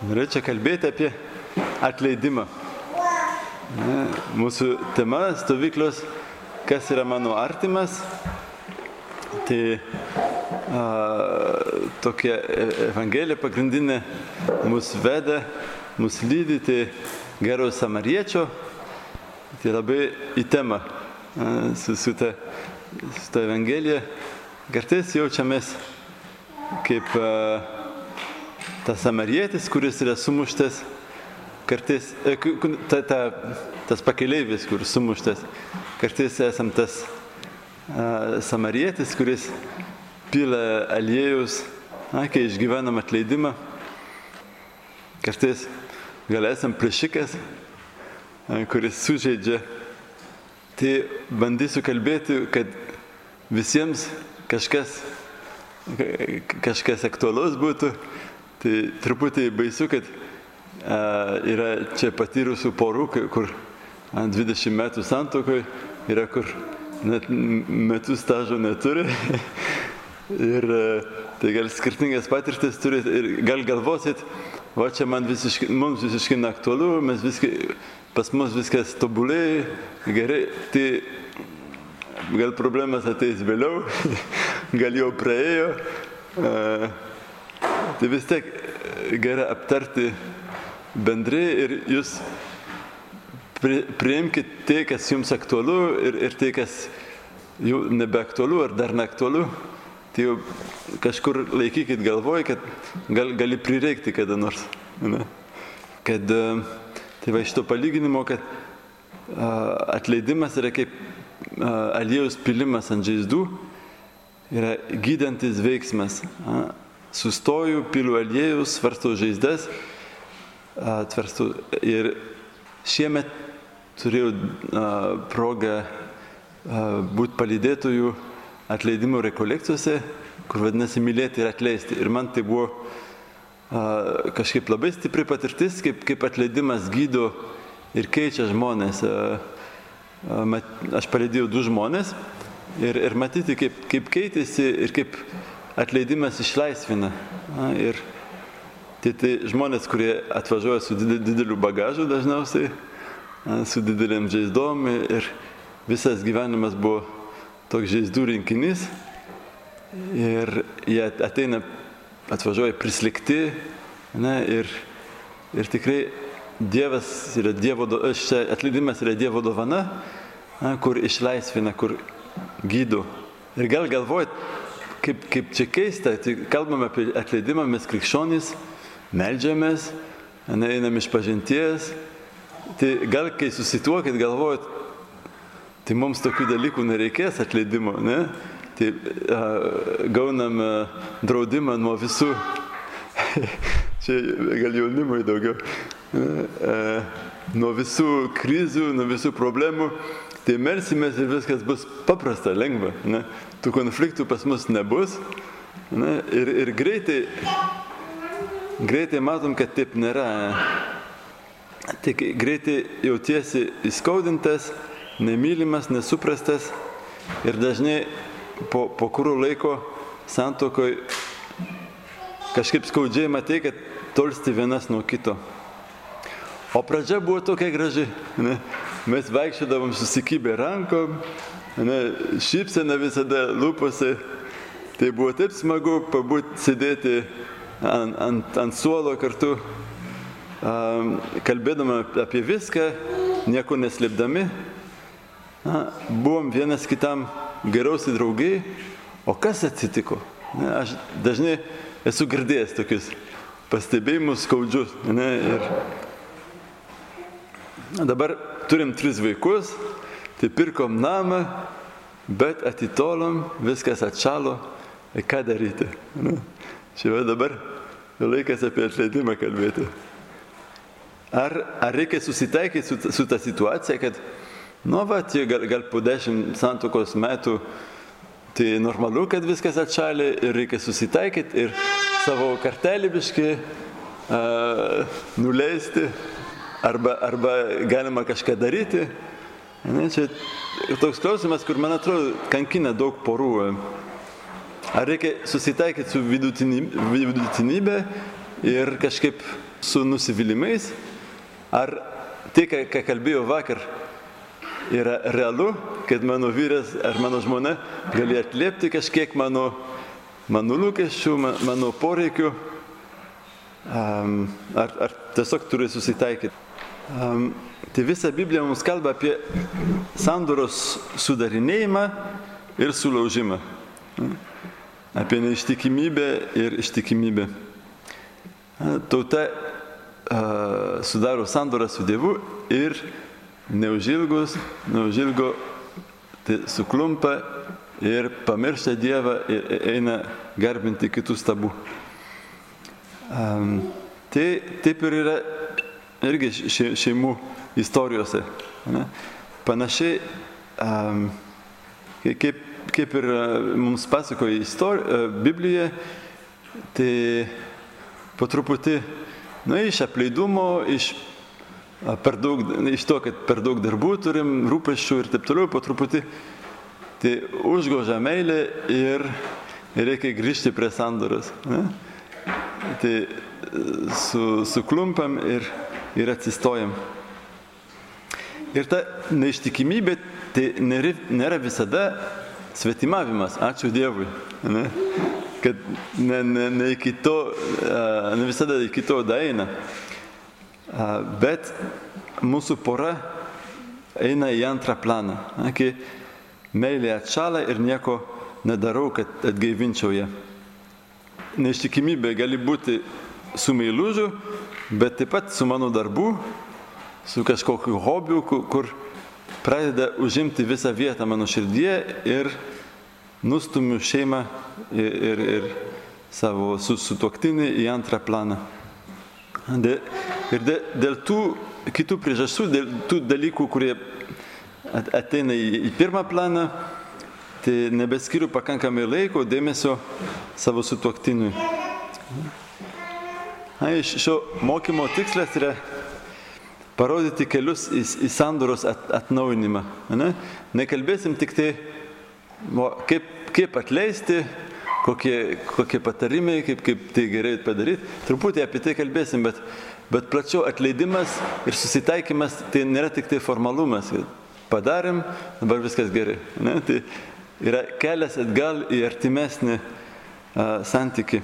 Norėčiau kalbėti apie atleidimą. Ne, Mūsų tema stovyklos, kas yra mano artimas, tai a, tokia e- evangelija pagrindinė mus veda, mus lydi, tai gero samariečio, tai labai į temą a, su, su, ta, su ta evangelija. Kartais jaučiamės kaip a, tas samarietis, kuris yra sumuštas, kartais, e, ta, ta, tas pakeleivis, kuris sumuštas, kartais esam tas a, samarietis, kuris pila aliejus, na, kai išgyvenam atleidimą, kartais gal esam plėšikas, a, kuris sužeidžia. Tai bandysiu kalbėti, kad visiems kažkas kažkas aktualus būtų, tai truputį baisu, kad a, yra čia patyrusių porų, kur a, 20 metų santokoje yra, kur net metų stažo neturi. ir a, tai gal skirtingas patirtis turit ir gal galvosit, va čia man visiškai, mums visiškai neaktualu, mes viskai, pas mus viskas tobulai, gerai. Tai gal problemas ateis vėliau, gal jau praėjo. E, Tai vis tiek e, gerai aptarti bendrai ir jūs pri- priimkite tai, kas jums aktualu ir, ir tai, kas jau nebeaktualu ar dar neaktualu. Tai jau kažkur laikykit galvoj, kad gal, gali prireikti kada nors. Ne? Kad e, tai va iš to palyginimo, kad a, atleidimas yra kaip a, aliejus pilimas ant žaizdų, yra gydantis veiksmas. A, Sustoju, pilu aliejus, svarstau žaizdas, a, tvarstau ir šiemet turėjau a, progą būti palydėtojų atleidimo rekolekcijose, kur vadinasi mylėti ir atleisti. Ir man tai buvo a, kažkaip labai stipri patirtis, kaip, kaip atleidimas gydo ir keičia žmonės. A, mat, aš palydėjau du žmonės ir, ir matyti, kaip, kaip keitėsi ir kaip atleidimas išlaisvina. A, ir tai, tai žmonės, kurie atvažiuoja su dide- dideliu bagažu dažniausiai, a, su didelėm žaizdom ir visas gyvenimas buvo toks žaizdų rinkinys. Ir jie ateina, atvažiuoja prislikti ne, ir, ir tikrai Dievas yra Dievo, atleidimas yra Dievo dovana, na, kur išlaisvina, kur gydo. Ir gal galvojat, kaip, kaip čia keista, kalbame apie atleidimą, mes krikščionys, melžiamės, einam iš pažinties. Tai gal kai susituokit, galvojat, tai mums tokių dalykų nereikės atleidimo, ne? Tai a, gaunam a, draudimą nuo visų, čia gal jaunimui daugiau, a, nuo visų krizių, nuo visų problemų. Tai melsimės ir viskas bus paprasta, lengva. Ne? Tų konfliktų pas mus nebus. Ne? Ir, ir greitai, greitai matom, kad taip nėra. Tik greitai jautiesi įskaudintas, nemylimas, nesuprastas ir dažnai po, po kurio laiko santokoj kažkaip skaudžiai matai, kad tolsti vienas nuo kito. O pradžia buvo tokia graži. Ne? Mes vaikščiodavom susikibę rankom, ne? šypsena visada lūpose. Tai buvo taip smagu pabūti, sėdėti ant, ant, ant suolo kartu, um, kalbėdama apie viską, nieko neslėpdami. Na, buvom vienas kitam geriausi draugai, o kas atsitiko? Ne, aš dažnai esu girdėjęs tokius pastebėjimus skaudžius. Ne, ir dabar turim tris vaikus, tai pirkom namą, bet atitolom, viskas atšalo, tai ką daryti? Ne? Čia dabar laikas apie atleidimą kalbėti. Ar, ar reikia susitaikyti su, su ta situacija, kad, nu, va, čia gal, gal po dešimt santokos metų tai normalu, kad viskas atšalė ir reikia susitaikyti ir savo kartelį biški uh, nuleisti, arba, arba galima kažką daryti. Ne, čia toks klausimas, kur man atrodo kankina daug porų. Ar reikia susitaikyti su vidutinybė, ir kažkaip su nusivylimais, ar tai, ką, ką kalbėjau vakar, yra realu, kad mano vyras ar mano žmona gali atliepti kažkiek mano, mano lūkesčių, mano poreikių, ar, ar tiesiog turi susitaikyti. Tai visa Biblija mums kalba apie sandoros sudarinėjimą ir sulaužimą. Apie neištikimybę ir ištikimybę. Tauta sudaro sandorą su Dievu ir neužilgus, neužilgo tai suklumpa ir pamiršta Dievą ir eina garbinti kitų stabų. Um, tai taip ir yra irgi šeimų istorijose. Ne? Panašiai, um, kaip, kaip ir mums pasakoja istorija, Biblija, tai po truputį, na, iš apleidumo, iš, per daug, iš to, kad per daug darbų turim, rūpeščių ir taip toliau, po truputį, tai užgožia meilė ir reikia grįžti prie sandoros. Ne? Tai su, suklumpam ir, ir atsistojam. Ir ta neištikimybė tai nėra, visada svetimavimas, ačiū Dievui. Ne? Kad ne, ne, ne, iki to, ne visada iki to daeina. Bet mūsų pora eina į antrą planą. Kai meilė atšala ir nieko nedarau, kad atgaivinčiau ją. Neištikimybė gali būti su meilužiu, bet taip pat su mano darbu, su kažkokiu hobiu, kur pradeda užimti visą vietą mano širdie ir nustumiu šeimą ir, ir, ir savo sutuoktinį į antrą planą. De, ir de, dėl tų kitų priežasčių, dėl tų dalykų, kurie ateina į, į pirmą planą, tai nebeskiriu pakankamai laiko, dėmesio savo sutuoktiniui. Na, iš šio mokymo tikslas yra parodyti kelius į, į sandoros at, atnaujinimą. Ne? Nekalbėsim tik tai, o, kaip, kaip atleisti, kokie, kokie patarimai, kaip, kaip tai gerai padaryti. Truputį apie tai kalbėsim, bet, bet plačiau atleidimas ir susitaikymas tai nėra tik tai formalumas. Padarėm, dabar viskas gerai. Ne? Tai yra kelias atgal į artimesnį a, santyki.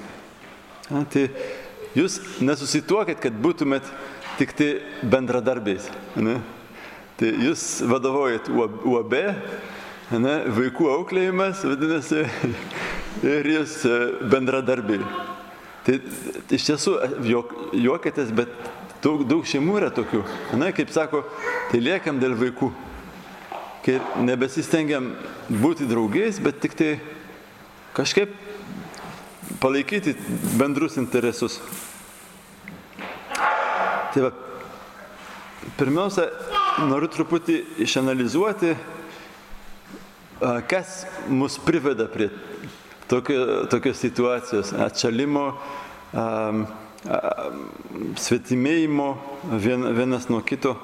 A, tai jūs nesusituokit, kad būtumėt tik tai bendradarbiais. Ne? Tai jūs vadovaujat UAB, ne? vaikų auklėjimas, vadinasi, ir jūs bendradarbiai. Tai iš tiesų juokitės, bet daug, daug šeimų yra tokių. Na, kaip sako, tai liekam dėl vaikų. Kai nebesistengiam būti draugais, bet tik tai kažkaip palaikyti bendrus interesus. Tai va, pirmiausia, noriu truputį išanalizuoti, kas mus priveda prie tokio, tokios situacijos atšalimo, svetimėjimo vien, vienas nuo kito.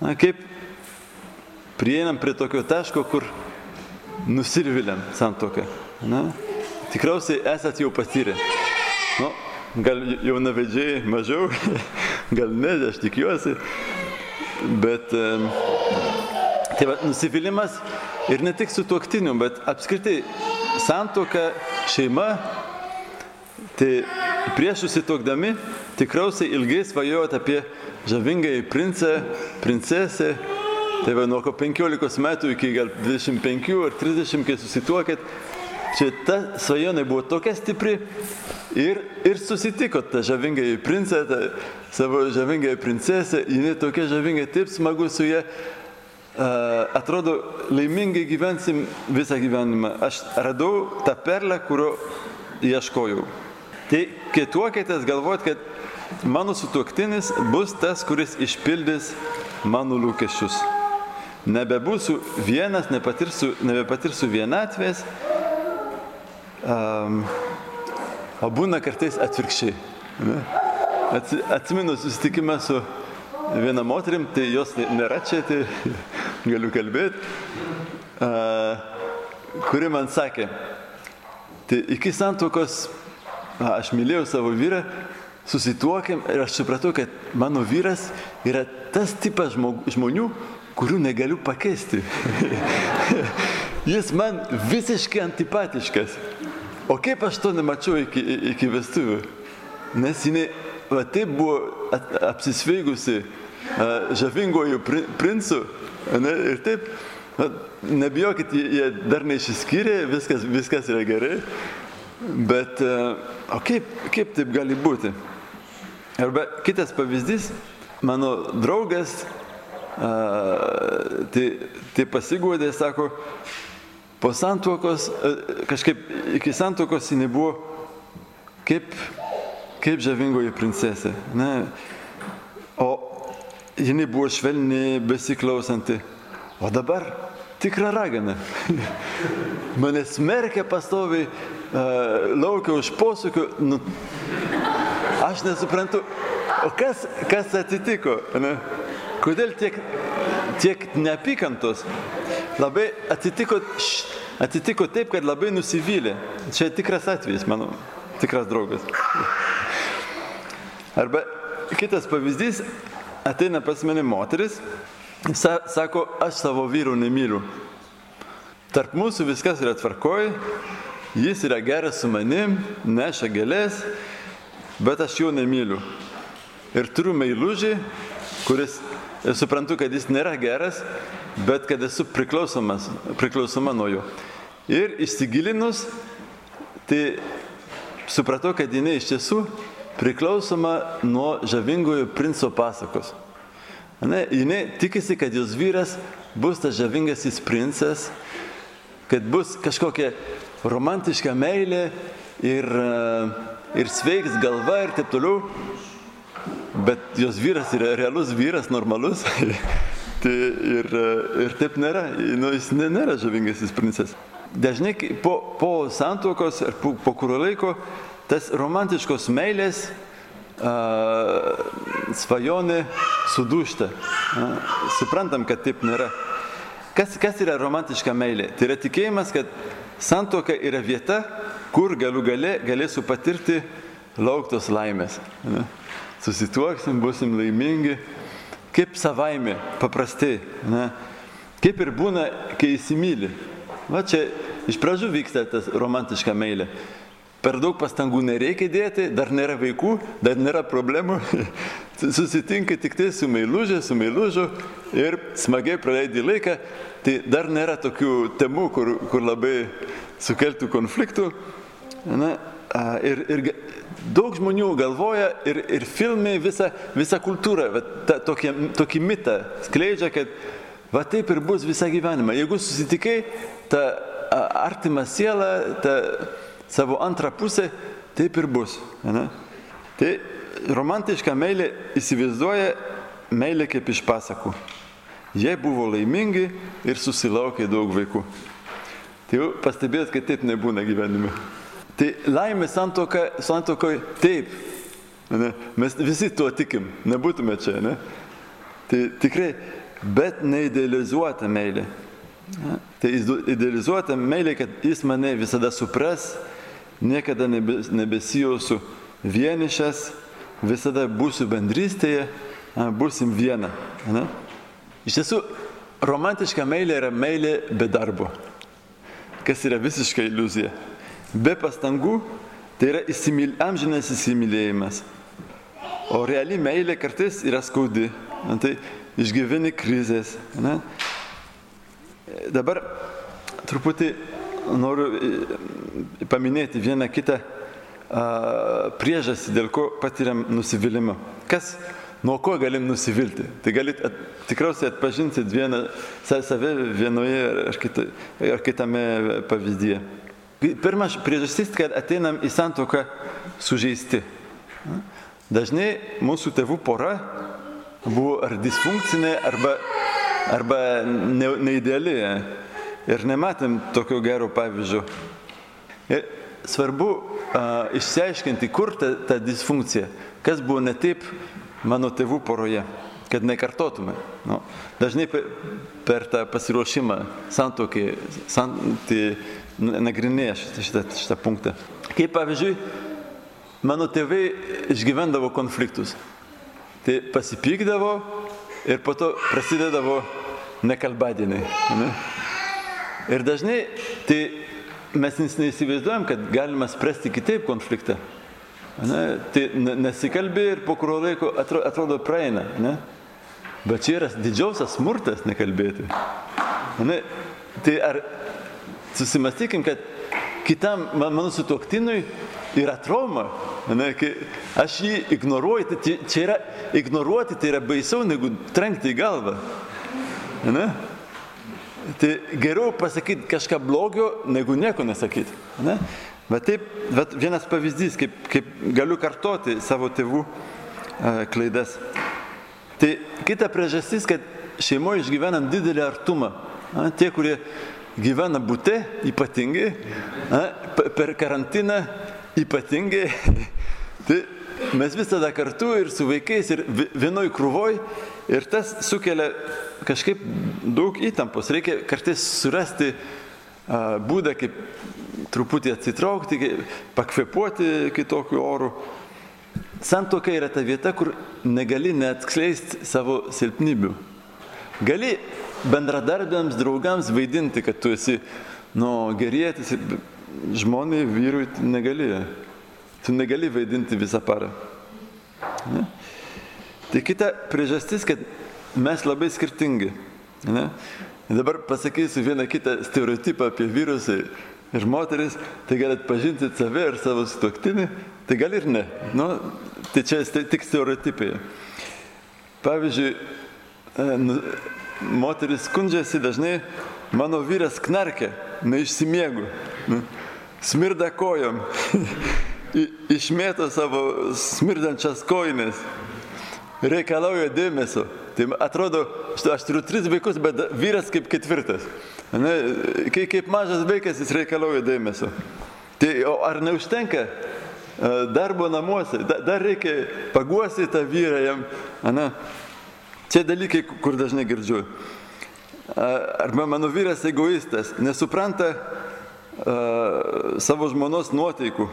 Na, kaip prieinam prie tokio taško, kur nusirviliam santoką. Na, tikriausiai esat jau patyrę. Nu, gal jaunavedžiai mažiau, gal ne, aš tikiuosi. Bet tai va, nusivylimas ir ne tik su tuoktiniu, bet apskritai santoka, šeima, tai prieš susitokdami tikriausiai ilgai svajojot apie žavingąjį princą, princesę. Tai va nuo 15 metų iki gal 25 ar 30, kai susituokėt, čia ta svajonė buvo tokia stipri ir, ir susitiko tą žavingąjį princą, tą savo žavingąją princesę, jinai tokia žavinga, taip smagu su ją, atrodo, laimingai gyvensim visą gyvenimą. Aš radau tą perlę, kurio ieškojau. Tai kai tuokėtės galvojat, kad mano sutuoktinis bus tas, kuris išpildys mano lūkesčius. Nebebūsiu vienas, nepatirsiu, nebepatirsiu vienatvės, um, o būna kartais atvirkščiai. Ne? Atsimenu susitikimą su viena moterim, tai jos nėra čia, tai galiu kalbėti, kuri man sakė, tai iki santokos aš mylėjau savo vyrą, susituokėm ir aš supratau, kad mano vyras yra tas tipas žmonių, kurių negaliu pakeisti. Jis man visiškai antipatiškas. O kaip aš to nemačiau iki, iki vestuvių? Nes jinai, va taip buvo apsisveigusi žavingojų princų. Ne, ir taip, nebijokit, jie dar neišsiskyrė, viskas, viskas yra gerai. Bet, o kaip, kaip taip gali būti? Arba kitas pavyzdys, mano draugas, uh, tai, tai pasigūdė, sako, po santuokos, kažkaip iki santuokos jinai buvo kaip, kaip žavingoji princesė. Ne? O jinai buvo švelni, besiklausanti. O dabar tikra ragana. Mane smerkia pastoviai, uh, laukia už posūkių. Nu, Aš nesuprantu, o kas, kas atsitiko? Ne? Kodėl tiek, tiek neapykantos? Labai atsitiko, atsitiko taip, kad labai nusivylė. Čia tikras atvejis, mano tikras draugas. Arba kitas pavyzdys, ateina pas mane moteris, sa, sako, aš savo vyrų nemyliu. Tarp mūsų viskas yra tvarkoj, jis yra geras su manim, neša gėlės, bet aš jo nemyliu. Ir turiu meilužį, kuris, suprantu, kad jis nėra geras, bet kad esu priklausoma nuo jo. Ir įsigilinus, tai supratau, kad jinai iš tiesų priklausoma nuo žavingojo princo pasakos. Ne, jinai tikisi, kad jos vyras bus tas žavingasis princas, kad bus kažkokia romantiška meilė ir uh, ir sveiks galva ir taip toliau. Bet jos vyras yra realus vyras, normalus. tai ir, ir taip nėra. Nu, jis nėra žavingasis princas. Dažnai po, po santuokos ar po, po kurio laiko tas romantiškos meilės a, svajonė sudūšta. A, suprantam, kad taip nėra. Kas, kas yra romantiška meilė? Tai yra tikėjimas, kad santuoka yra vieta, kur galiu gale, galėsiu patirti lauktos laimės. Ne? Susituoksim, busim laimingi, kaip savaime, paprastai. Ne? Kaip ir būna, kai įsimylį. Va čia iš pradžių vyksta tas romantiška meilė. Per daug pastangų nereikia dėti, dar nėra vaikų, dar nėra problemų. Susitinka tik tai su meilužė, su meilužu ir smagiai praleidi laiką. Tai dar nėra tokių temų, kur, kur labai sukeltų konfliktų. Na, ir, ir daug žmonių galvoja ir, ir filmai visą, visą kultūrą, ta, tokį, tokį mitą skleidžia, kad va taip ir bus visą gyvenimą. Jeigu susitikai tą artimą sielą, tą savo antrą pusę, taip ir bus. Ne? Tai romantiška meilė įsivaizduoja meilė kaip iš pasakų. Jie buvo laimingi ir susilaukė daug vaikų. Tai jau pastebėjot, kad taip nebūna gyvenime. Tai laimė santoka, santokoje taip. Ne? Mes visi tuo tikim, nebūtume čia, ne? Tai tikrai, bet neidealizuota meilė. Ne? Tai idealizuota meilė, kad jis mane visada supras, niekada nebesijausiu vienišas, visada būsiu bendrystėje, būsim viena. Ne? Iš tiesų, romantiška meilė yra meilė be darbo, kas yra visiška iliuzija be pastangų, tai yra įsimyl, amžinas įsimylėjimas. O reali meilė kartais yra skaudi, tai išgyveni krizės. Ne? Dabar truputį noriu e, paminėti vieną kitą priežastį, dėl ko patiriam nusivylimą. Kas, nuo ko galim nusivilti? Tai galit at, tikriausiai atpažinti vieną, save vienoje ar, kita, ar kitame pavyzdyje. Pirmas priežastis, kad ateinam į santoką sužeisti. Dažnai mūsų tėvų pora buvo ar disfunkcinė, arba, arba ne, neideali. Ir nematėm tokio gero pavyzdžio. Ir svarbu uh, išsiaiškinti, kur ta, ta disfunkcija, kas buvo ne taip mano tėvų poroje, kad nekartotume. Nu, dažnai per, per tą pasiruošimą santokį, sant, tai nagrinėja šitą, šitą, šitą punktą. Kaip pavyzdžiui, mano tėvai išgyvendavo konfliktus. Tai pasipykdavo ir po to prasidedavo nekalbadieniai. Ne? Ir dažnai tai mes neįsivaizduojam, kad galima spręsti kitaip konfliktą. Ne? Tai nesikalbė ir po kurio laiko atrodo, praeina. Ne? Bet čia yra didžiausias smurtas nekalbėti. Ne? Tai ar susimastykim, kad kitam mano sutuoktinui yra trauma. Ne, kai aš jį ignoruoju, tai čia yra ignoruoti, tai yra baisiau negu trenkti į galvą. Ne? Tai geriau pasakyti kažką blogio, negu nieko nesakyti. Ne? Bet taip, bet vienas pavyzdys, kaip, kaip galiu kartoti savo tėvų a, klaidas. Tai kita priežastis, kad šeimoje išgyvenam didelį artumą. A, tie, kurie gyvena būte ypatingai, a, per karantiną ypatingai, tai mes visada kartu ir su vaikais, ir vienoj krūvoj, ir tas sukelia kažkaip daug įtampos. Reikia kartais surasti a, būdą, kaip truputį atsitraukti, pakvepuoti kitokiu oru. Santoka yra ta vieta, kur negali net skleisti savo silpnybių. Gali bendradarbiams, draugams vaidinti, kad tu esi nu, gerėtis, žmonai, vyrui negali. Tu negali vaidinti visą parą. Ne? Tai kita priežastis, kad mes labai skirtingi. Ne? Dabar pasakysiu vieną kitą stereotipą apie vyrus ir moteris, tai galit pažinti save ir savo sutuktinį, tai gal ir ne. Nu, tai čia tik stereotipai. Pavyzdžiui, nu, moteris skundžiasi dažnai, mano vyras knarkia, neišsimiegu. Nu, smirda kojom, išmėto savo smirdančias koinės, reikalauja dėmesio. Tai atrodo, aš turiu tris vaikus, bet vyras kaip ketvirtas. Ne, kai kaip mažas vaikas jis reikalauja dėmesio. Tai ar neužtenka darbo namuose, dar reikia paguosi tą vyrą jam. Ne? Čia dalykai, kur dažnai girdžiu. Arba mano vyras egoistas, nesupranta uh, savo žmonos nuotaikų,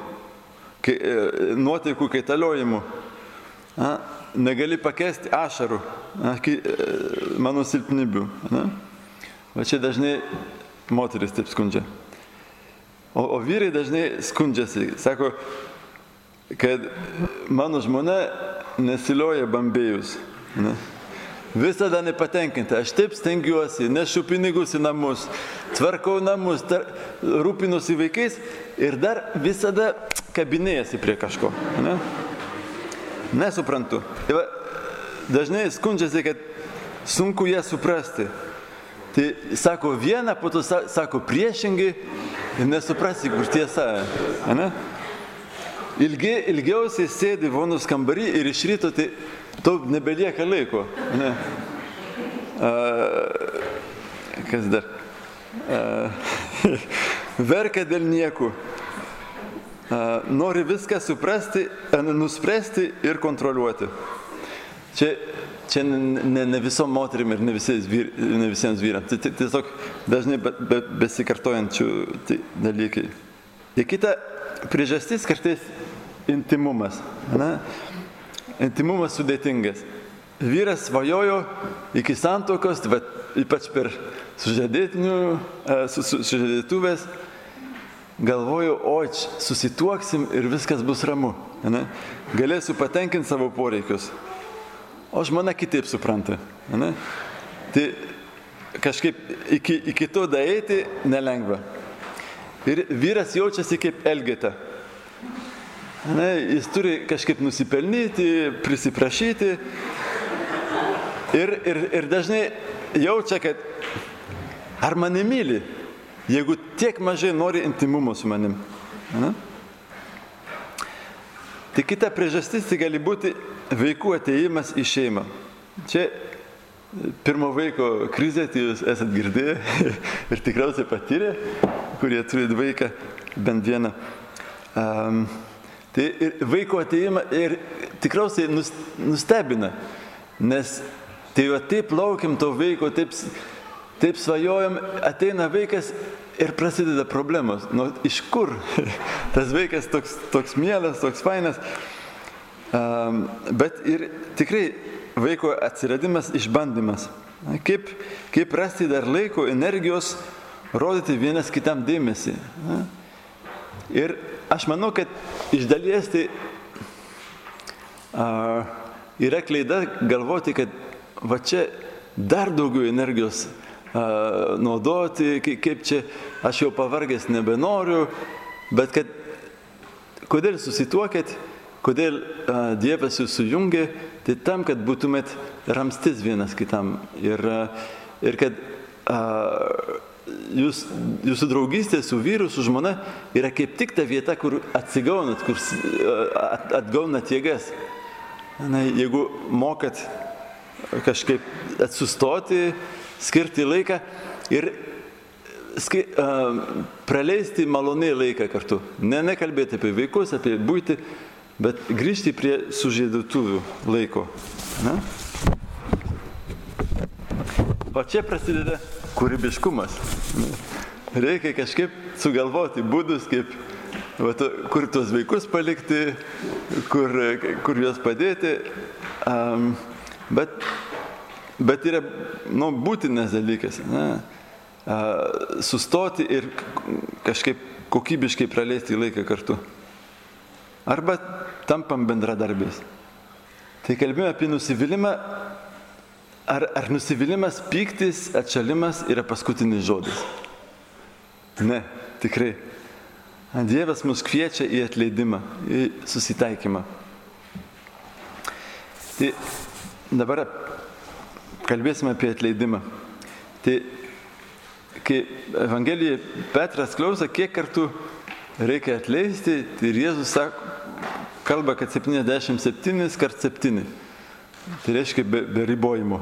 kai, uh, nuotaikų kaitaliojimų. Negali pakesti ašarų, uh, mano silpnybių. A. Va čia dažnai moteris taip skundžia. O, o vyrai dažnai skundžiasi, sako, kad mano žmona nesilioja bambėjus. Ne? Visada nepatenkinta. Aš taip stengiuosi, nešu pinigus į namus, tvarkau namus, tar, rūpinusi vaikais ir dar visada kabinėjasi prie kažko. Ne? Nesuprantu. Tai va, dažnai skundžiasi, kad sunku ją suprasti. Tai sako vieną, po to sako priešingai ir nesuprasi, kur tiesa. Ne? Ilgi, ilgiausiai sėdi vonos kambarį ir iš ryto tai tau nebelieka laiko. Ne? A, kas dar? A, verkia dėl nieko. Nori viską suprasti, nuspręsti ir kontroliuoti. Čia, čia ne, ne visom moterim ir ne, vyr, ne visiems vyrams. Tai, tai tiesiog dažnai be, be, besikartojančių tai dalykai. Ir kita priežastis kartais intimumas. Ne? Intimumas sudėtingas. Vyras svajojo iki santokos, bet ypač per sužadėtinių, su, su, sužadėtuvės, galvoju, oi, susituoksim ir viskas bus ramu. Ne? Galėsiu patenkinti savo poreikius. O žmona kitaip supranta. Ne? Tai kažkaip iki, iki to daeiti nelengva. Ir vyras jaučiasi kaip Elgeta. Ne, jis turi kažkaip nusipelnyti, prisiprašyti. Ir, ir, ir dažnai jaučia, kad ar mane myli, jeigu tiek mažai nori intimumo su manim. Ne? Tai kita priežastis tai gali būti vaikų ateimas į šeimą. Čia pirmo vaiko krizė, tai jūs esat girdėję ir tikriausiai patyrę, kurie turi vaiką bent vieną. Um, Tai ir vaiko ateimą ir tikriausiai nustebina, nes tai jau taip laukiam to vaiko, taip, taip svajojam, ateina vaikas ir prasideda problemos. Nu, iš kur tas vaikas toks, toks mielas, toks fainas. Um, bet ir tikrai vaiko atsiradimas išbandymas. Kaip, kaip rasti dar laiko, energijos, rodyti vienas kitam dėmesį. Ir aš manau, kad iš dalies tai a, yra klaida galvoti, kad va čia dar daugiau energijos naudoti, kaip čia aš jau pavargęs nebenoriu, bet kad kodėl susituokėt, kodėl Dievas jūs sujungė, tai tam, kad būtumėt ramstis vienas kitam ir, ir kad a, jūs, jūsų draugystė su vyru, su žmona yra kaip tik ta vieta, kur atsigaunat, kur at, atgaunat jėgas. Na, jeigu mokat kažkaip atsustoti, skirti laiką ir skai, uh, praleisti maloniai laiką kartu. Ne, nekalbėti apie vaikus, apie būti, bet grįžti prie sužėdutuvių laiko. Na? O čia prasideda kūrybiškumas. Reikia kažkaip sugalvoti būdus, kaip, va, to, kur tuos vaikus palikti, kur, kur juos padėti. Um, bet, bet yra nu, būtinas dalykas. Ne? Sustoti ir kažkaip kokybiškai praleisti laiką kartu. Arba tampam bendradarbiais. Tai kalbėjome apie nusivylimą. Ar, ar nusivylimas, pyktis, atšalimas yra paskutinis žodis? Ne, tikrai. Dievas mus kviečia į atleidimą, į susitaikymą. Tai dabar kalbėsime apie atleidimą. Tai kai Evangelijoje Petras klauso, kiek kartų reikia atleisti, tai Jėzus sako, kalba, kad 77 kart 7. Tai reiškia be, be ribojimo.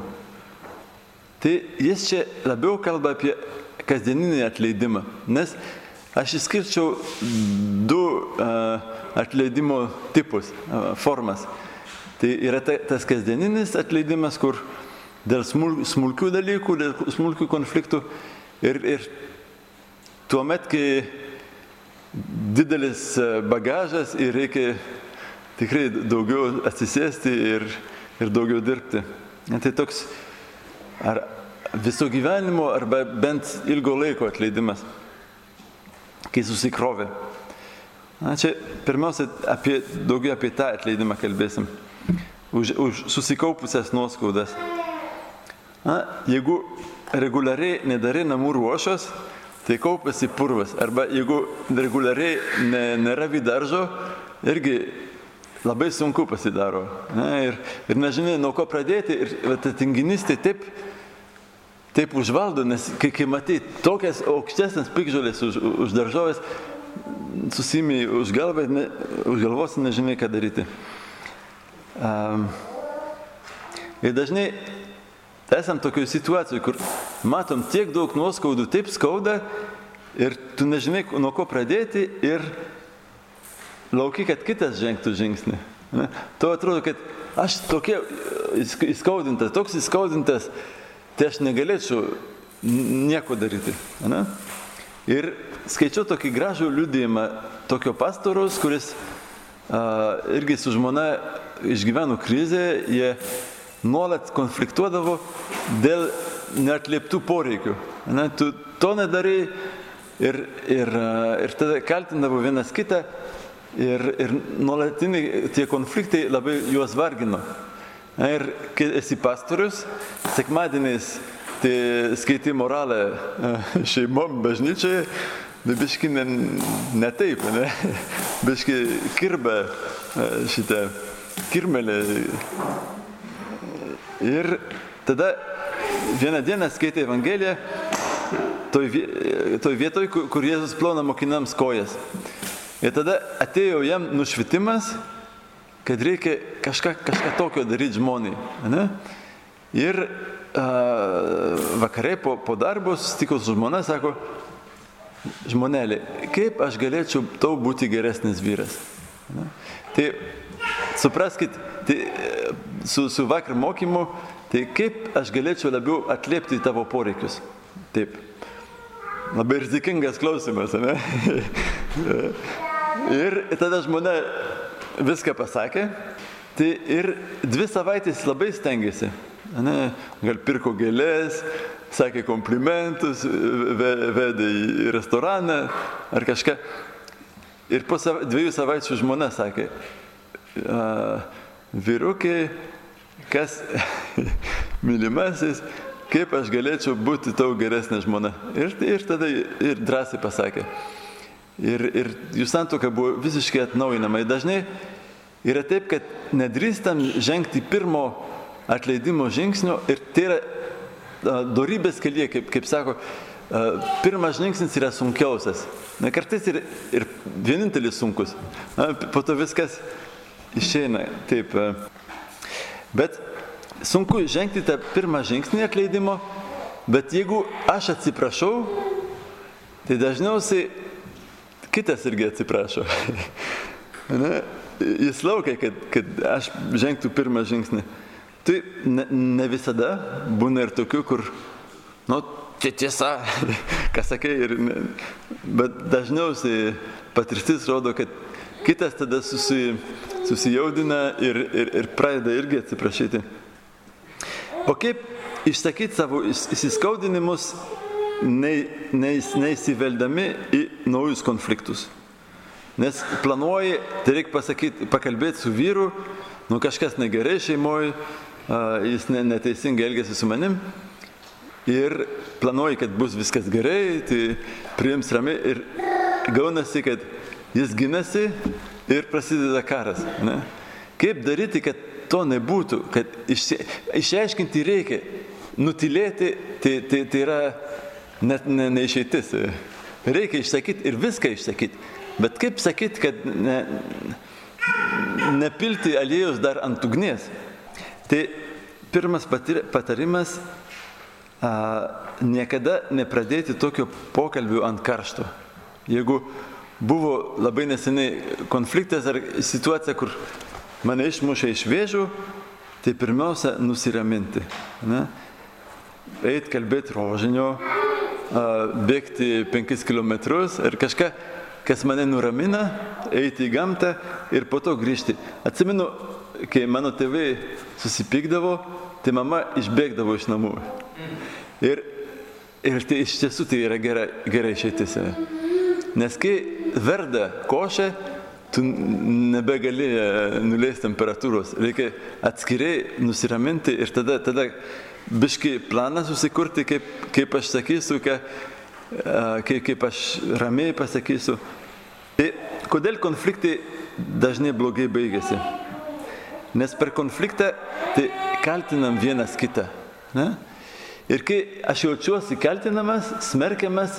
Tai jis čia labiau kalba apie kasdieninį atleidimą. Nes aš išskirčiau du uh, atleidimo tipus, uh, formas. Tai yra ta, tas kasdieninis atleidimas, kur dėl smul, smulkių dalykų, dėl smulkių konfliktų ir, ir tuo met, kai didelis bagažas ir reikia tikrai daugiau atsisėsti ir, ir daugiau dirbti. Tai toks ar viso gyvenimo, arba bent ilgo laiko atleidimas, kai susikrovė. Na, čia pirmiausia, apie, daugiau apie tą atleidimą kalbėsim. Už, už susikaupusias nuoskaudas. Na, jeigu reguliariai nedarai namų ruošos, tai kaupiasi purvas. Arba jeigu reguliariai ne, nėra vidaržo, irgi labai sunku pasidaro. Ne, ir, ir nežinai, nuo ko pradėti. Ir ta tinginystė taip, taip užvaldo, nes kai, kai matai tokias aukštesnės pikžolės už, už daržovės, susimiai už galvą, ne, už galvos nežinai, ką daryti. Um, ir dažnai esam tokioje situacijoje, kur matom tiek daug nuoskaudų, taip skauda ir tu nežinai, nuo ko pradėti ir lauki, kad kitas žengtų žingsnį. Ne? To atrodo, kad aš tokia įskaudintas, toks įskaudintas, tai aš negalėčiau nieko daryti. Ne? Ir skaičiau tokį gražų liūdėjimą tokio pastoros, kuris a, irgi su žmona išgyveno krizę, jie nuolat konfliktuodavo dėl neatlieptų poreikių. Ne? Tu to nedarai ir, ir, ir tada kaltindavo vienas kitą Ir, ir nuolatiniai tie konfliktai labai juos vargino. Ir kai esi pastorius, sekmadieniais tai skaitai moralę e, šeimom bažnyčiai, bet biški ne, ne taip, ne? biški kirbė e, šitą kirmelę. Ir tada vieną dieną skaitai Evangeliją toj, toj vietoj, kur Jėzus plona mokinams kojas. Ir tada atėjo jam nušvitimas, kad reikia kažką, kažką tokio daryti žmoniai. Ne? Ir a, vakarai po, po darbo susitiko su žmona, sako, žmonelė, kaip aš galėčiau tau būti geresnis vyras. Ne? Tai supraskite, tai, su, su vakar mokymu, tai kaip aš galėčiau labiau atliepti tavo poreikius. Taip. labai rizikingas klausimas, ne? ir tada žmona viską pasakė, tai ir dvi savaitės labai stengiasi. Ne, gal pirko gėlės, sakė komplimentus, vedė į restoraną ar kažką. Ir po dviejų savaičių žmona sakė, vyrukiai, kas mylimasis, kaip aš galėčiau būti tau geresnė žmona. Ir, ir tada ir drąsiai pasakė. Ir, ir jų santoka buvo visiškai atnaujinama. Ir dažnai yra taip, kad nedrįstam žengti pirmo atleidimo žingsnio ir tai yra dorybės kelyje, kaip, kaip sako, pirmas žingsnis yra sunkiausias. Na, kartais ir, ir vienintelis sunkus. Na, po to viskas išeina taip. Bet sunku žengti tą pirmą žingsnį atleidimo, bet jeigu aš atsiprašau, tai dažniausiai kitas irgi atsiprašo. Na, jis laukia, kad, kad aš žengtų pirmą žingsnį. Tai ne, ne visada būna ir tokių, kur, nu, čia tiesa, ką sakai, ir, ne, bet dažniausiai patirtis rodo, kad kitas tada susi, susijaudina ir, ir, ir pradeda irgi atsiprašyti. O kaip išsakyti savo įsiskaudinimus, neįsiveldami į naujus konfliktus? Nes planuoji, tai reikia pasakyti, pakalbėti su vyru, nu kažkas negerai šeimoje, jis neteisingai elgėsi su manim ir planuoji, kad bus viskas gerai, tai priims ramiai ir gaunasi, kad jis ginasi ir prasideda karas. Ne? Kaip daryti, kad to nebūtų, kad išsi, išaiškinti reikia, nutilėti, tai, tai, tai yra net ne, neišeitis. Reikia išsakyti ir viską išsakyti. Bet kaip sakyti, kad ne, nepilti aliejus dar ant ugnies? Tai pirmas patarimas a, niekada nepradėti tokio pokalbių ant karšto. Jeigu buvo labai neseniai konfliktas ar situacija, kur mane išmušė iš vėžių, tai pirmiausia nusiraminti. Ne? Eit kalbėti rožinio, bėgti penkis kilometrus ir kažką, kas mane nuramina, eiti į gamtą ir po to grįžti. Atsimenu, kai mano tėvai susipykdavo, tai mama išbėgdavo iš namų. Ir, ir tai iš tiesų tai yra gera, gera išeitis. Nes kai verda košė, tu nebegali e, nuleisti temperatūros, reikia atskiriai nusiraminti ir tada, tada biški planą susikurti, kaip, kaip aš sakysiu, ką, kaip, kaip aš ramiai pasakysiu. Tai kodėl konfliktai dažnai blogai baigėsi? Nes per konfliktą tai kaltinam vienas kitą. Ne? Ir kai aš jaučiuosi kaltinamas, smerkiamas,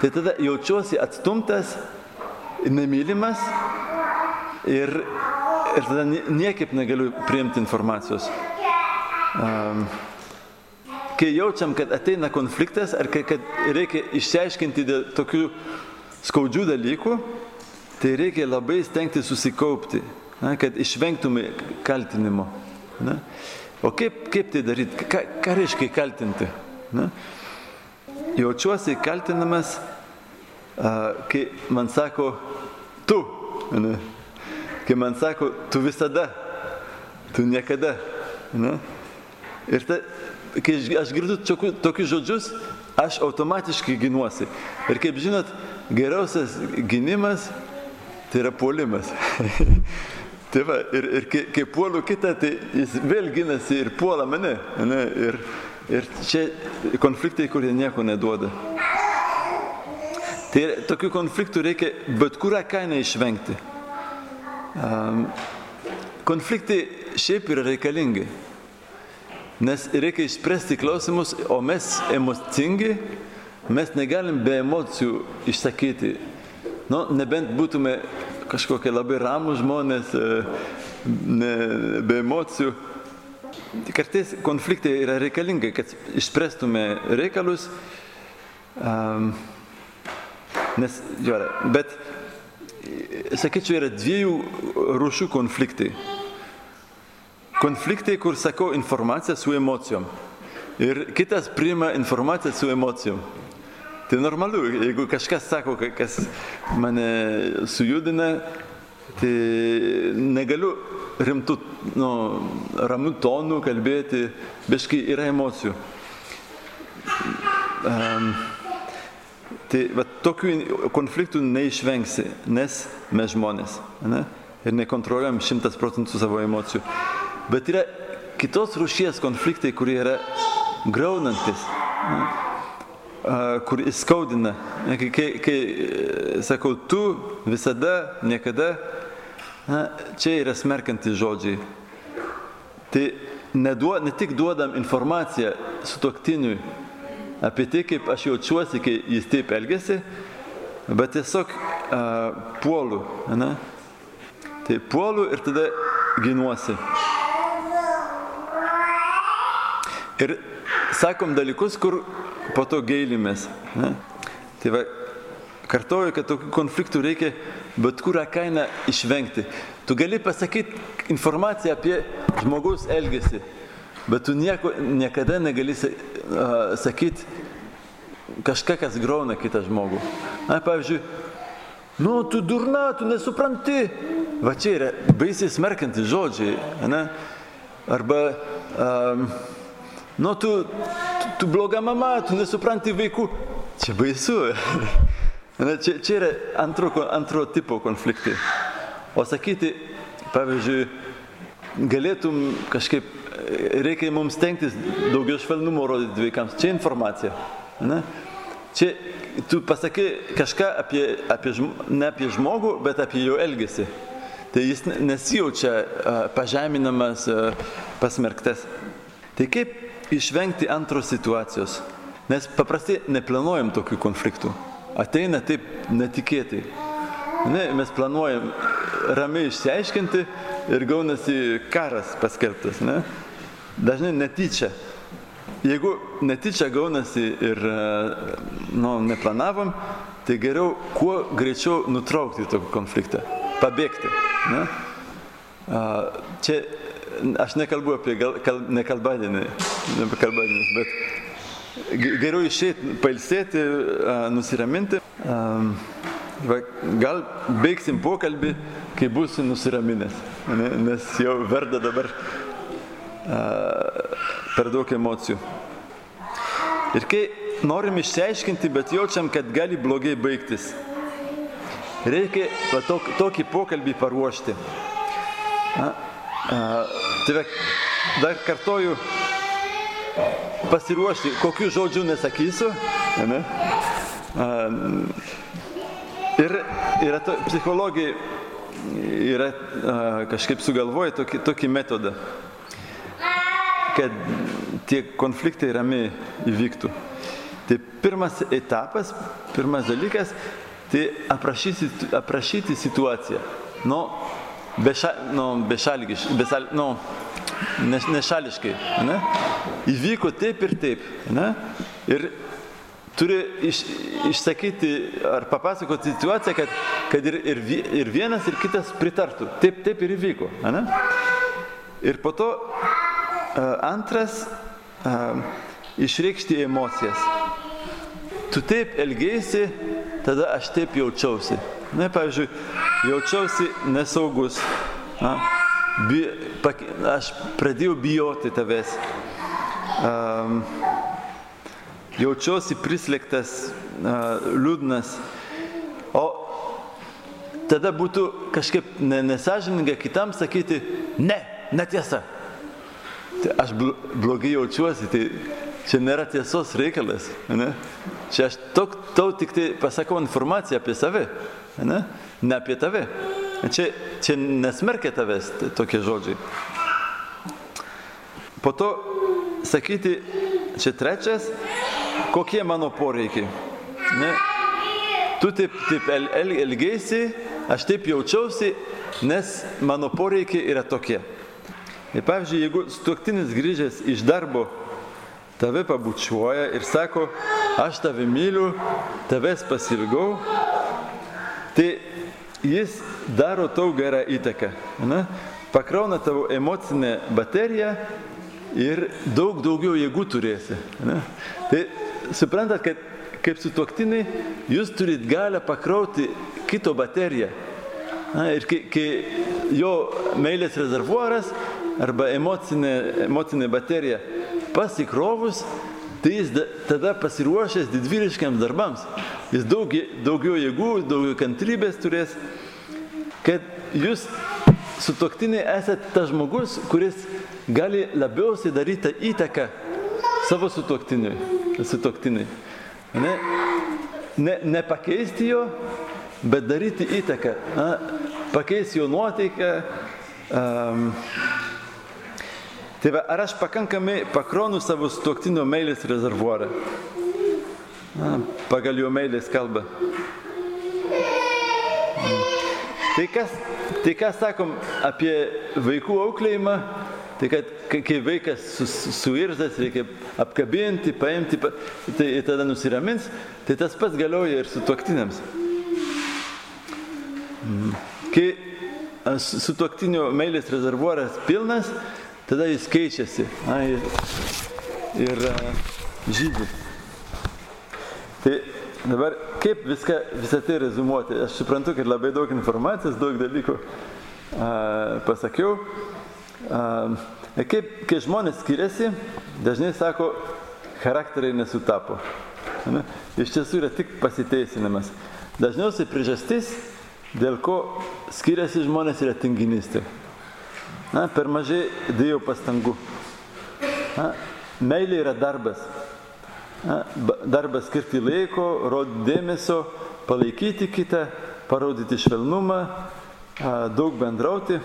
tai tada jaučiuosi atstumtas, nemylimas ir, ir tada niekaip negaliu priimti informacijos. Um, kai jaučiam, kad ateina konfliktas ar kad reikia išsiaiškinti dėl tokių skaudžių dalykų, tai reikia labai stengti susikaupti na, kad išvengtume kaltinimo. Na. O kaip, kaip tai daryti? Ką, ką reiškia kaltinti? Na. Jaučiuosi kaltinamas, kai man sako, tu. Na. Kai man sako, tu visada, tu niekada. Na. Ir ta, kai aš girdu tokius žodžius, aš automatiškai ginuosi. Ir kaip žinot, geriausias gynimas tai yra puolimas. Tai va, ir, ir kai, kai puolu kitą, tai jis vėl ginasi ir puola mane. Ne, ir, ir čia konfliktai, kurie nieko neduoda. Tai tokių konfliktų reikia bet kurią kainą išvengti. Um, konfliktai šiaip yra reikalingi. Nes reikia išspręsti klausimus, o mes emocingi, mes negalim be emocijų išsakyti. Nu, nebent būtume kažkokie labai ramų žmonės, e, ne, be emocijų. Kartais konfliktai yra reikalingi, kad išspręstume reikalus. Um, nes, jo, bet, sakyčiau, yra dviejų rūšių konfliktai. Konfliktai, kur sakau informaciją su emocijom. Ir kitas priima informaciją su emocijom. Tai normalu, jeigu kažkas sako, kas mane sujudina, tai negaliu rimtų, nu, ramių tonų kalbėti, biškai yra emocijų. Um, tai va, tokių konfliktų neišvengsi, nes mes žmonės. Ne? Ir nekontroliuojam šimtas procentų savo emocijų. Bet yra kitos rušies konfliktai, kurie yra graunantis. Ne? kur įskaudina. Kai, kai, kai sakau, tu visada, niekada, na, čia yra smerkiantys žodžiai. Tai neduo, ne tik duodam informaciją su toktiniui apie tai, kaip aš jaučiuosi, kai jis taip elgesi, bet tiesiog a, puolu. Ne? Tai puolu ir tada ginuosi. Ir sakom dalykus, kur po to gailimės. Ne? Tai va, kartoju, kad tokių konfliktų reikia bet kurią kainą išvengti. Tu gali pasakyti informaciją apie žmogaus elgesį, bet tu nieko, niekada negali uh, sakyti kažką, kas grauna kitą žmogų. Na, pavyzdžiui, nu, tu durna, tu nesupranti. Va čia yra baisiai smerkiantys žodžiai. Ne? Arba, um, nu, tu, tu bloga mama, tu nesupranti vaikų. Čia baisu. čia, čia yra antro, antro tipo konfliktai. O sakyti, pavyzdžiui, galėtum kažkaip, reikia mums tenktis daugiau švelnumo rodyti vaikams. Čia informacija. Ne? Čia tu pasakai kažką apie, apie, ne apie žmogų, bet apie jo elgesį. Tai jis nesijaučia pažeminamas, pasmerktas. Tai kaip išvengti antros situacijos. Nes paprastai neplanuojam tokių konfliktų. Ateina taip netikėtai. Ne, mes planuojam ramiai išsiaiškinti ir gaunasi karas paskelbtas. Ne? Dažnai netyčia. Jeigu netyčia gaunasi ir nu, neplanavom, tai geriau kuo greičiau nutraukti tokį konfliktą. Pabėgti. Ne? Čia aš nekalbu apie gal, kal, nekalbadienį, ne apie kalbadienius, bet geriau išeiti, pailsėti, nusiraminti. Gal baigsim pokalbį, kai būsi nusiraminęs, ne? nes jau verda dabar per daug emocijų. Ir kai norim išsiaiškinti, bet jaučiam, kad gali blogai baigtis, reikia va, tok, tokį pokalbį paruošti. A, a, tai dar kartoju, pasiruošti, kokių žodžių nesakysiu. Ne? A, ir yra to, psichologai yra a, kažkaip sugalvoję tokį, tokį metodą, kad tie konfliktai ramiai įvyktų. Tai pirmas etapas, pirmas dalykas, tai aprašyti, aprašyti situaciją. Nu, beša, nu, bešalgiš, besal, nu, ne, nešališkai. Ne? Įvyko taip ir taip. Ne? Ir turi iš, išsakyti ar papasakoti situaciją, kad, kad ir, ir, ir vienas, ir kitas pritartų. Taip, taip ir įvyko. Ne? Ir po to antras išreikšti emocijas. Tu taip elgėsi, tada aš taip jaučiausi. Na, pavyzdžiui, jaučiausi nesaugus. Na, bi, pak, aš pradėjau bijoti tavęs. Um, jaučiausi prislėgtas, uh, liūdnas. O tada būtų kažkaip nesažininga kitam sakyti, ne, netiesa. Tai aš blogai jaučiuosi, tai čia nėra tiesos reikalas. Ne? Čia aš tok, tau tik tai pasakau informaciją apie save, ne, ne apie tave. Čia, čia nesmerkia tavęs tokie žodžiai. Po to sakyti, čia trečias, kokie mano poreikiai. Ne? Tu taip, taip el, el, elgėsi, aš taip jaučiausi, nes mano poreikiai yra tokie. Ir pavyzdžiui, jeigu stuoktinis grįžęs iš darbo tave pabučiuoja ir sako, aš tave myliu, tavęs pasilgau, tai jis daro tau gerą įtaką. Ne? Pakrauna tavo emocinę bateriją ir daug daugiau jėgų turėsi. Ne? Tai suprantat, kad kaip sutuoktiniai, jūs turit galę pakrauti kito bateriją. Na, ir kai, kai jo meilės rezervuoras arba emocinė, emocinė baterija pasikrovus, tai jis da, tada pasiruošęs didvyriškiams darbams. Jis daug, daugiau jėgų, daugiau kantrybės turės, kad jūs sutoktiniai esate tas žmogus, kuris gali labiausiai daryti įtaką savo sutoktiniui. sutoktiniui. Ne, ne, nepakeisti jo, bet daryti įtaką. Na, pakeisti jo nuotaiką. Um, tai va, ar aš pakankamai pakronu savo sutuoktinio meilės rezervuarą? Na, pagal jo meilės kalbą. Tai kas, tai kas sakom apie vaikų auklėjimą, tai kad kai vaikas suirzas, reikia apkabinti, paimti, tai tada nusiramins, tai tas pats galioja ir su tuoktiniams. Kai su tuoktinio meilės rezervuoras pilnas, tada jis keičiasi na, ir, ir žydį. Tai Dabar kaip viską, visą tai rezumuoti? Aš suprantu, kad labai daug informacijos, daug dalykų a, pasakiau. A, kaip, kai žmonės skiriasi, dažnai sako, charakteriai nesutapo. Ne? Iš tiesų yra tik pasiteisinimas. Dažniausiai priežastis, dėl ko skiriasi žmonės, yra tinginystė. Na, per mažai dėjau pastangų. Na, meilė yra darbas darbas skirti laiko, rodyti dėmesio, palaikyti kitą, parodyti švelnumą, daug bendrauti.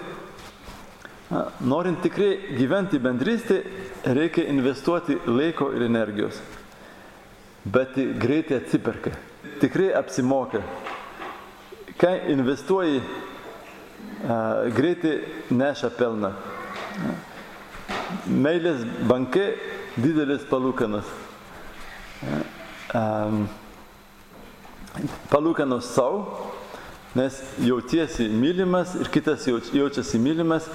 Norint tikrai gyventi bendrystė, reikia investuoti laiko ir energijos. Bet greitai atsiperka. Tikrai apsimoka. Kai investuoji, greitai neša pelną. Meilės banke didelis palūkanas palūkanos savo, nes jautiesi mylimas ir kitas jaučiasi mylimas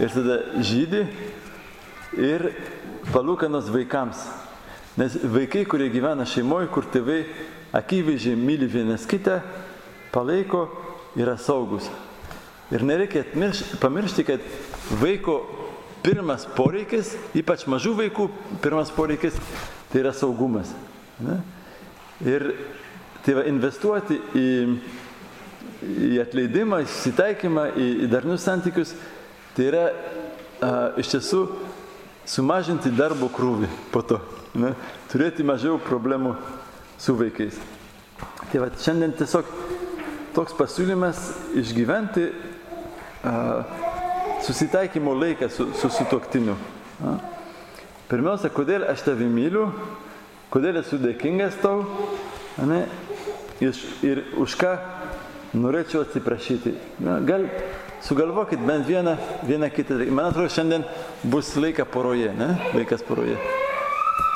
ir tada žydį ir palūkanos vaikams. Nes vaikai, kurie gyvena šeimoje, kur tėvai akivaizdžiai myli vienas kitą, palaiko, yra saugus. Ir nereikia pamiršti, kad vaiko pirmas poreikis, ypač mažų vaikų pirmas poreikis, tai yra saugumas. Ne? Ir tai va, investuoti į, į atleidimą, į susitaikymą, į, į darnius santykius, tai yra a, iš tiesų sumažinti darbo krūvį po to, ne? turėti mažiau problemų su vaikais. Tai va, šiandien tiesiog toks pasiūlymas išgyventi a, susitaikymo laiką su, su sutoktiniu. A. Pirmiausia, kodėl aš tave myliu, kodėl esu dėkingas tau ne, ir, ir už ką norėčiau atsiprašyti. Na, gal sugalvokit bent vieną, vieną kitą. Man atrodo, šiandien bus laika poroje, ne? Laikas poroje.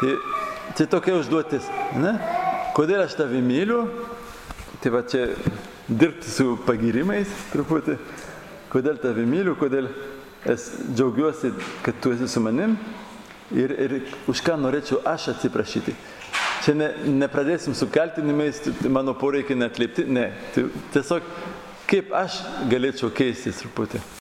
Tai, tai tokia užduotis. Ne? Kodėl aš tave myliu? Tai va čia dirbti su pagirimais truputį. Kodėl tave myliu, kodėl es džiaugiuosi, kad tu esi su manim ir, ir už ką norėčiau aš atsiprašyti. Čia ne, nepradėsim su kaltinimais, mano poreikiai netleipti, ne. Tai tiesiog kaip aš galėčiau keistis truputį.